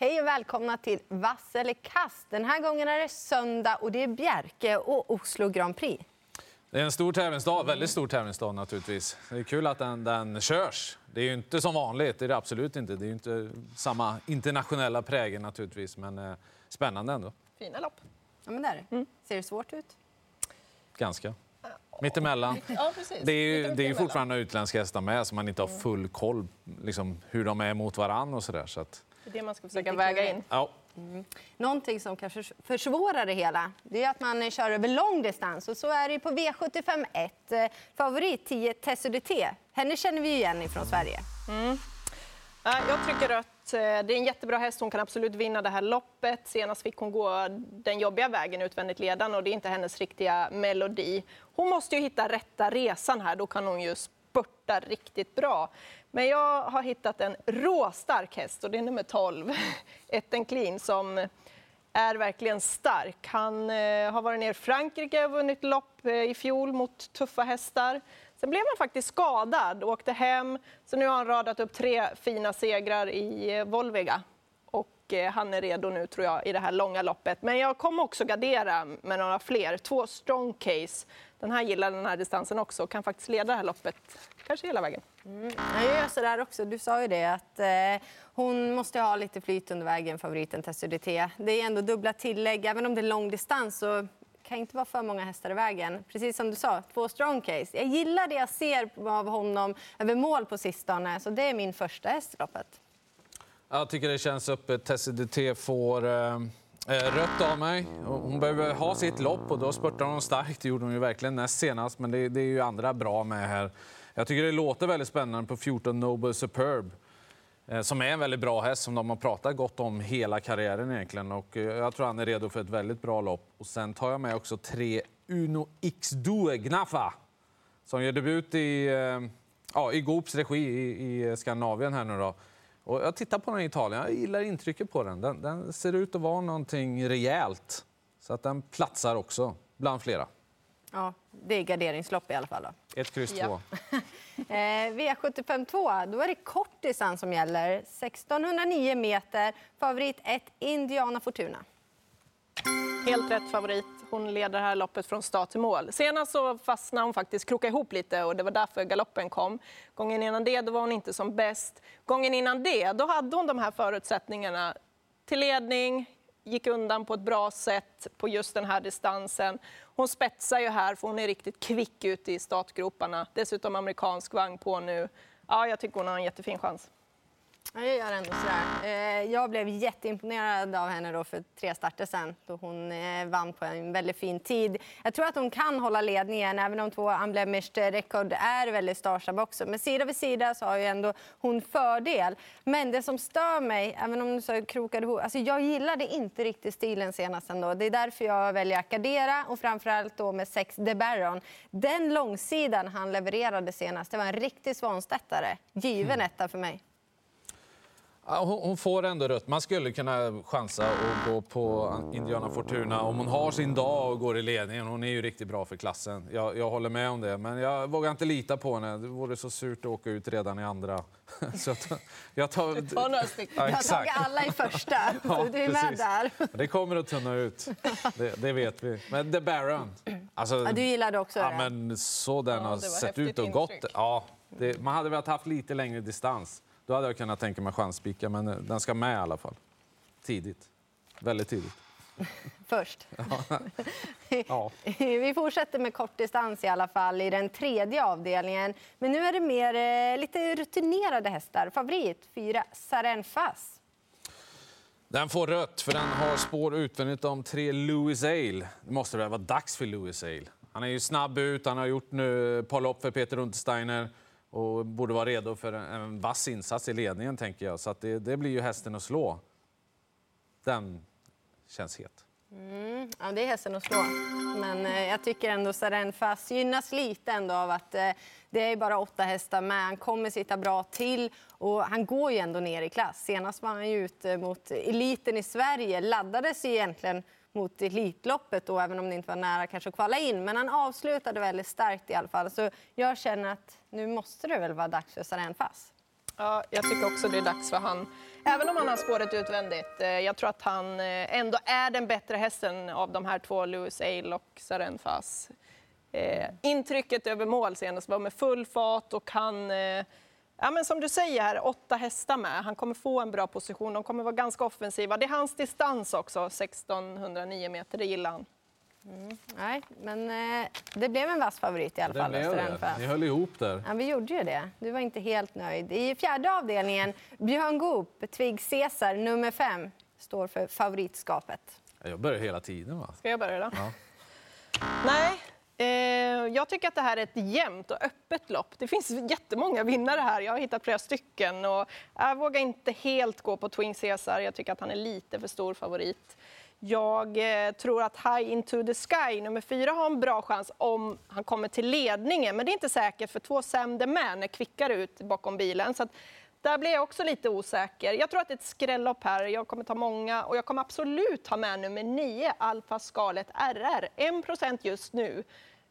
Hej och välkomna till Vass eller kast. Den här gången är det söndag och det är Bjerke och Oslo Grand Prix. Det är en stor tävlingsdag, väldigt stor tävlingsdag naturligtvis. Det är kul att den, den körs. Det är ju inte som vanligt, det är det absolut inte. Det är ju inte samma internationella prägel naturligtvis, men eh, spännande ändå. Fina lopp. Ja, men där. Mm. Ser det svårt ut? Ganska. Mittemellan. Ja, precis. Det är ju, det är ju fortfarande utländska hästar med så man inte har full koll liksom, hur de är mot varann och sådär. Så att, Det är det man ska försöka väga in. ja. Någonting som kanske försvårar det hela det är att man kör över lång distans. Och så är det ju på V75 1. Favorit 10 TSUDT. Henne känner vi igen ifrån Sverige. Ja, Jag trycker rött. Eh, Det är en jättebra häst. Hon kan absolut vinna det här loppet. Senast fick hon gå den jobbiga vägen utvändigt ledande och det är inte hennes riktiga melodi. Hon måste ju hitta rätta resan här. Då kan hon ju spurta riktigt bra. Men jag har hittat en råstark häst och det är nummer 12, Etten Clean, som är verkligen stark. Han eh, har varit ner i Frankrike och vunnit lopp eh, i fjol mot tuffa hästar. Sen blev han faktiskt skadad och åkte hem. Så nu har han radat upp tre fina segrar i eh, Volvega. Och eh, han är redo nu tror jag i det här långa loppet. Men jag kommer också gardera med några fler. Två strong case. Den här gillar den här distansen också och kan faktiskt leda det här loppet kanske hela vägen. Jag gör så där också. Du sa ju det att eh, hon måste ha lite flyt under vägen, favoriten TSUDT. Det är ändå dubbla tillägg. Även om det är lång distans så kan inte vara för många hästar i vägen. Precis som du sa, två strong case. Jag gillar det jag ser av honom över mål på sistone. Så det är min första häst i loppet. Jag tycker det känns öppet. Tessie får eh, Eh, rött av mig. Hon behöver ha sitt lopp och då spurtar hon starkt. Det gjorde hon ju verkligen näst senast, men det, det är ju andra bra med här. Jag tycker det låter väldigt spännande på 14 Noble Superb. Eh, som är en väldigt bra häst som de har pratat gott om hela karriären egentligen. Och eh, jag tror han är redo för ett väldigt bra lopp. Och sen tar jag med också tre Uno X Due Gnafa. Som gör debut i, ja, i Goops regi i, i Skandinavien här nu då. Och jag tittar på den i Italien, jag gillar intrycket på den. den. Den ser ut att vara någonting rejält. Så att den platsar också bland flera. Ja, det är garderingslopp i alla fall. Då. Ett kryss Ja. två. Eh, V75 2, då är det kort distans som gäller. 1609 meter. Favorit 1, Indiana Fortuna. Helt rätt favorit. Hon leder det här loppet från start till mål. Senast så fastnade hon faktiskt, krokade ihop lite och det var därför galoppen kom. Gången innan det då var hon inte som bäst. Gången innan det då hade hon de här förutsättningarna till ledning, gick undan på ett bra sätt på just den här distansen. Hon spetsar ju här för hon är riktigt kvick ute i startgroparna. Dessutom amerikansk vagn på nu. Ja, jag tycker hon har en jättefin chans. Ja, jag gör ändå sådär. Eh, jag blev jätteimponerad av henne då för tre starter sen då hon eh, vann på en väldigt fin tid. Jag tror att hon kan hålla ledningen även om två unblemished record är väldigt starsam också. Men sida vid sida så har ju ändå hon fördel. Men det som stör mig, även om du så krokade ihop, alltså jag gillade inte riktigt stilen senast ändå. Det är därför jag väljer att gardera och framförallt då med sex De Baron. Den långsidan han levererade senast, det var en riktig svanstättare. Given etta för mig. Hon, får ändå rött. Man skulle kunna chansa och gå på Indiana Fortuna om hon har sin dag och går i ledningen. Hon är ju riktigt bra för klassen. Jag, jag håller med om det, men jag vågar inte lita på henne. Det vore så surt att åka ut redan i andra. Så jag tar, jag tar, Ta några stycken. Ja, Jag har exakt. alla i första, Ja, du är med precis. där. Det kommer att tunna ut. Det, det vet vi. Men The Baron. Alltså, Ja, du gillade också ja, det. men så den Ja, har sett ut och gått. intryck. Ja, det, man hade velat haft lite längre distans. Då hade jag kunnat tänka mig chansspika, men eh, den ska med i alla fall. Tidigt. Väldigt tidigt. Först. Ja. Vi fortsätter med kortdistans i alla fall i den tredje avdelningen. Men nu är det mer eh, lite rutinerade hästar. Favorit 4, Sarenfas. Den får rött, för den har spår utvändigt om tre Louis Ale. Det måste väl vara dags för Louis Ale. Han är ju snabb ut, han har gjort nu ett par lopp för Peter Untersteiner och borde vara redo för en, en vass insats i ledningen, tänker jag. Så att det, det blir ju hästen att slå. Den känns het. Mm, ja, det är hästen att slå. Men eh, jag tycker ändå Sarenfas gynnas lite ändå av att eh, det är bara åtta hästar med. Han kommer sitta bra till och han går ju ändå ner i klass. Senast var han ju ute mot eliten i Sverige. Laddades egentligen mot Elitloppet då, även om det inte var nära kanske att kvala in. Men han avslutade väldigt starkt i alla fall. Så jag känner att nu måste det väl vara dags för Sarenfas. Ja, jag tycker också det är dags för han. Även om han har spåret utvändigt. Eh, jag tror att han eh, ändå är den bättre hästen av de här två, Louis Ale och Sarenfas. Eh, intrycket över mål senast var med full fart och han eh, Ja, men som du säger här, åtta hästar med. Han kommer få en bra position. De kommer vara ganska offensiva. Det är hans distans också, 1609 meter. Det gillar han. Mm, nej, men eh, det blev en vass favorit i alla Det fall. det. Ni höll ihop där. Ja, vi gjorde ju det. Du var inte helt nöjd. I fjärde avdelningen, Björn Goop, Twig Caesar, nummer fem, står för favoritskapet. Jag börjar hela tiden. Va? Ska jag börja då? Ja. Nej, Eh, jag tycker att det här är ett jämnt och öppet lopp. Det finns jättemånga vinnare här. Jag har hittat flera stycken. Och jag vågar inte helt gå på Twin Caesar. Jag tycker att han är lite för stor favorit. Jag eh, tror att High Into The Sky, nummer fyra, har en bra chans om han kommer till ledningen. Men det är inte säkert, för två Sam the Man är kvickare ut bakom bilen. Så att där blir jag också lite osäker. Jag tror att det är ett skrällopp här. Jag kommer ta många och jag kommer absolut ha med nummer 9, Alfa Scarlet RR. 1 just nu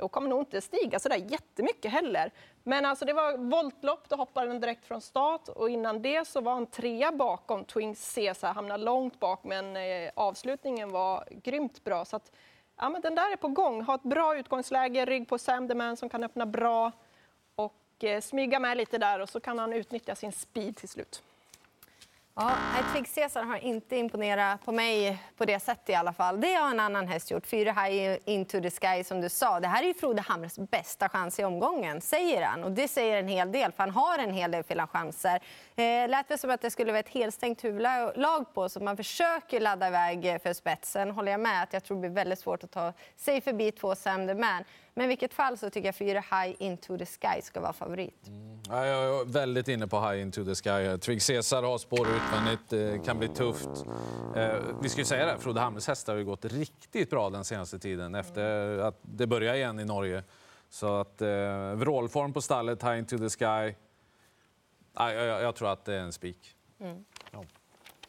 och kommer nog inte stiga så där jättemycket heller. Men alltså det var voltlopp, då hoppade den direkt från start och innan det så var han trea bakom Twins Caesar, hamnade långt bak men eh, avslutningen var grymt bra. Så att, ja, men den där är på gång, har ett bra utgångsläge, rygg på Sam the Man som kan öppna bra och Eh, smyga med lite där och så kan han utnyttja sin speed till slut. Ja, Twig Caesar har inte imponerat på mig på det sättet i alla fall. Det har en annan häst gjort. Fyra High Into the Sky som du sa. Det här är ju Frode Hamres bästa chans i omgången, säger han. Och det säger en hel del, för han har en hel del fina chanser. Eh, lät det som att det skulle vara ett helstängt huvudlag på, så man försöker ladda iväg för spetsen. Håller jag med att jag tror det blir väldigt svårt att ta sig förbi två Sam the Man. Men i vilket fall så tycker jag fyra High Into the Sky ska vara favorit. Ja, jag är väldigt inne på High Into the Sky. Twig Caesar har spår utvändigt, det kan bli tufft. Eh, vi ska ju säga det, Frode Hamres hästar har ju gått riktigt bra den senaste tiden efter att det började igen i Norge. Så att eh, vrålform på stallet, High Into the Sky. Ja, jag, jag tror att det är en spik. Ja.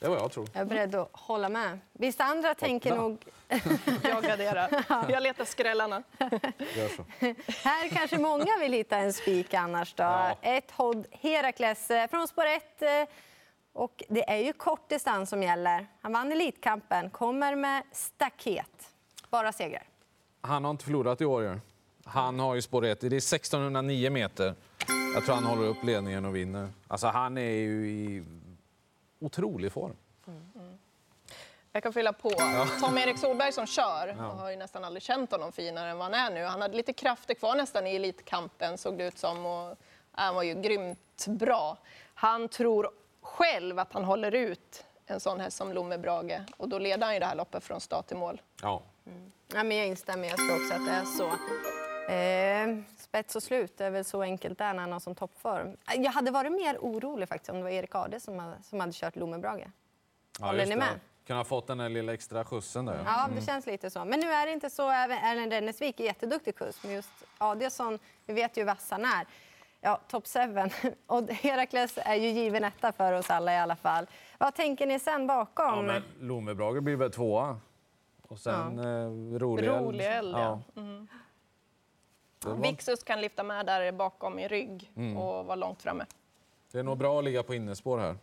Det är vad jag tror. Jag är beredd att hålla med. Vissa andra tänker nog... Jag garderar. Jag letar skrällarna. Gör så. Här kanske många vill hitta en spik annars. Då. Ja. Ett Hod Herakles eh, från spår 1. Och det är ju kort distans som gäller. Han vann Elitkampen, kommer med staket. Bara segrar. Han har inte förlorat i år. Han har ju spår 1. Det är 1609 meter. Jag tror han håller upp ledningen och vinner. Alltså, han är ju i otrolig form. Jag kan fylla på. Tom-Erik Solberg som kör, jag har ju nästan aldrig känt honom finare än vad han är nu. Han hade lite krafter kvar nästan i Elitkampen såg det ut som. Och han var ju grymt bra. Han tror själv att han håller ut en sån häst som Lomme Brage och då leder han ju det här loppet från start till mål. Ja. Ja, men jag instämmer, jag tror också att det är så. Eh, spets och slut är väl så enkelt där när han har som toppform. Jag hade varit mer orolig faktiskt om det var Erik Ade som, hade- som hade kört Lommebrage. Ja, Håller ni det. med? Kunna ha fått den där lilla extra skjutsen där. Ja, det känns lite så. Men nu är det inte så. Även Erlend Rennesvik är jätteduktig kusk, men just Adielsson, vi vet ju vass han är. Ja, top seven. Och Herakles är ju given etta för oss alla i alla fall. Vad tänker ni sen bakom? Ja, men Lomebrage blir väl tvåa. Och sen eh, rolig eld. Rolig eld, ja. Det, var, Vixus kan lyfta med där bakom i rygg Mm. och vara långt framme. det är nog bra att ligga på innespår här.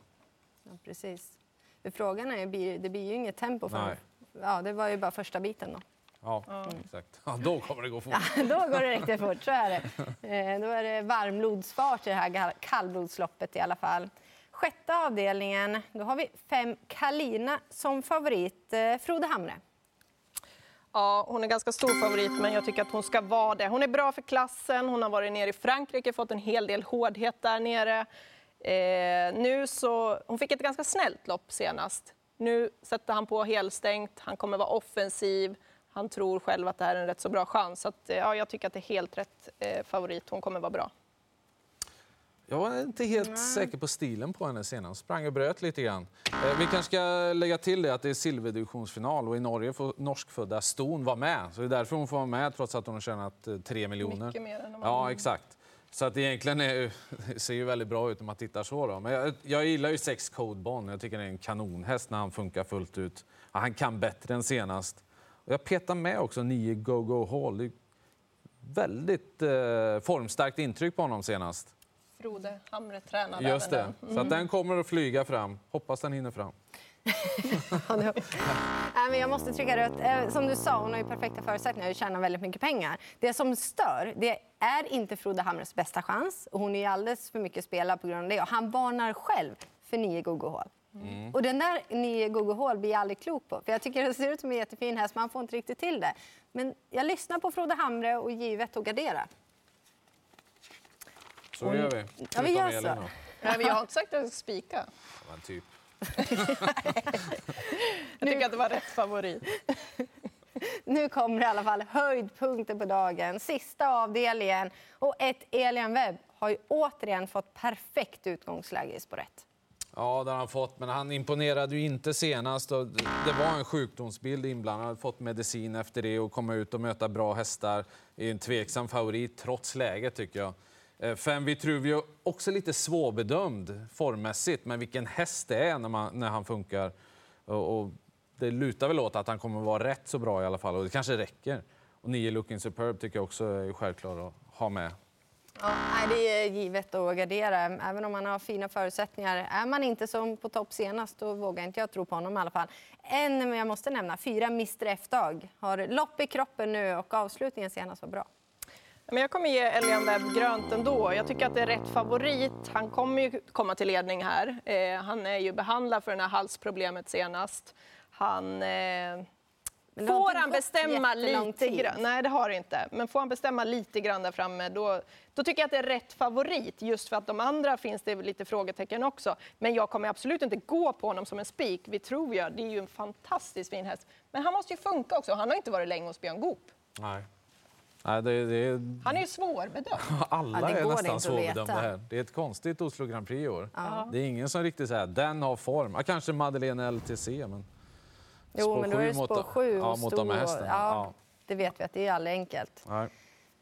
Ja, precis. För frågan är ju, det blir ju inget tempo för Nej. Ja, det var ju bara första biten då. Ja, exakt. Ja, då kommer det gå fort. Då går det riktigt fort, så är det. Eh, då är det varmblodsfart i det här kallblodsloppet i alla fall. Sjätte avdelningen, då har vi fem Kalina som favorit. Eh, Frode Hamre. Ja, hon är ganska stor favorit, men jag tycker att hon ska vara det. Hon är bra för klassen, hon har varit nere i Frankrike, fått en hel del hårdhet där nere. Eh, nu så, hon fick ett ganska snällt lopp senast. Nu sätter han på helstängt, han kommer vara offensiv. Han tror själv att det här är en rätt så bra chans. Så att, eh, ja, jag tycker att det är helt rätt eh, favorit. Hon kommer vara bra. Jag var inte helt säker på stilen på henne senast. Sprang och bröt lite grann. Eh, vi kanske ska lägga till det att det är silverdivisionsfinal och i Norge får norskfödda ston vara med. Så det är därför hon får vara med trots att hon har tjänat eh, tre miljoner. Mycket mer än de Ja, exakt. Så att egentligen är, ser ju väldigt bra ut när man tittar så. Då. Men jag, jag gillar ju sex Code Bond. Jag tycker det är en kanonhäst när han funkar fullt ut. Ja, han kan bättre än senast. Och jag petar med också nio Go Go Hall. Det är väldigt eh, formstarkt intryck på honom senast. Frode Hamre tränade Just även det. den. Så att den kommer att flyga fram. Hoppas den hinner fram. Nej, men jag måste trycka rött. Eh, Som du sa, hon har ju perfekta förutsättningar att tjäna väldigt mycket pengar. Det som stör, det är inte Frode Hamres bästa chans. Och hon är ju alldeles för mycket spelare på grund av det. Och han varnar själv för nio gogohål. Och den där nio gogohål blir jag aldrig klok på. För jag tycker det ser ut som en jättefin häst, men han får inte riktigt till det. Men jag lyssnar på Frode Hamre och givet att gardera. Så gör vi. Ja, vi gör så. Nej, men jag har inte sagt att jag ska spika. Ja, men typ. Jag tycker att det var rätt favorit. Nu kommer i alla fall höjdpunkten på dagen. Sista avdelningen. Och ett Elian Webb har ju återigen fått perfekt utgångsläge i spår 1. Ja, det har han fått, men han imponerade ju inte senast. Och det var en sjukdomsbild inblandad. Han hade fått medicin efter det och komma ut och möta bra hästar. är en tveksam favorit trots läget tycker jag. Eh, fem Vitruvio, också lite svårbedömd formmässigt, men vilken häst det är när, man, när han funkar. Och, och det lutar väl åt att han kommer vara rätt så bra i alla fall och det kanske räcker. Och nio Looking Superb tycker jag också är självklar att ha med. Ja, det är givet att gardera, även om man har fina förutsättningar. Är man inte som på topp senast, då vågar inte jag tro på honom i alla fall. En, men jag måste nämna, fyra Mr F-dag. Har lopp i kroppen nu och avslutningen senast var bra. Men jag kommer ge Elian Webb grönt ändå. Jag tycker att det är rätt favorit. Han kommer ju komma till ledning här. Eh, han är ju behandlad för det här halsproblemet senast. Han... Eh, får han bestämma lite grann? Nej, det har det inte. Men får han bestämma lite grann där framme, då, då tycker jag att det är rätt favorit. Just för att de andra finns det lite frågetecken också. Men jag kommer absolut inte gå på honom som en spik. Vi tror jag, det är ju en fantastiskt fin häst. Men han måste ju funka också. Han har inte varit länge hos Björn Goop. Nej. Nej, det, det Han är ju svårbedömd. Alla Ja, det är går nästan inte att veta. svårbedömda här. Det är ett konstigt Oslo Grand Prix i år. Det är ingen som riktigt säger den har form. Ja, kanske Madeleine LTC, men... Jo, Spår men då är det sju mot- spår sju ja, och mot de hästarna. Ja, Ja. Det vet vi att det är aldrig enkelt. Nej.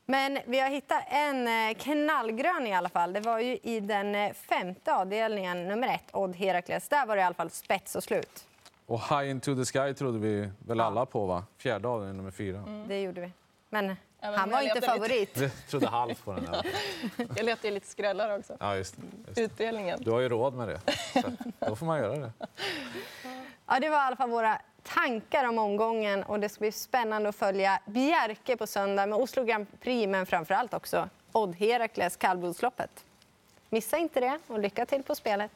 Men vi har hittat en eh, knallgrön i alla fall. Det var ju i den eh, femte avdelningen, nummer ett, Odd Herakles. Där var det i alla fall spets och slut. Och High Into The Sky trodde vi väl alla på, va? Fjärde avdelningen, nummer fyra. Det gjorde vi. Men han var jag inte letade favorit. Vi trodde halvt på den. Där. Jag letar ju lite skrällar också. Ja, just det. Just det. Utdelningen. Du har ju råd med det. Så då får man göra det. Ja, det var i alla fall våra tankar om omgången och det ska bli spännande att följa Bjerke på söndag med Oslo Grand Prix, men framför allt också Odd Herakles kallblodsloppet. Missa inte det och lycka till på spelet.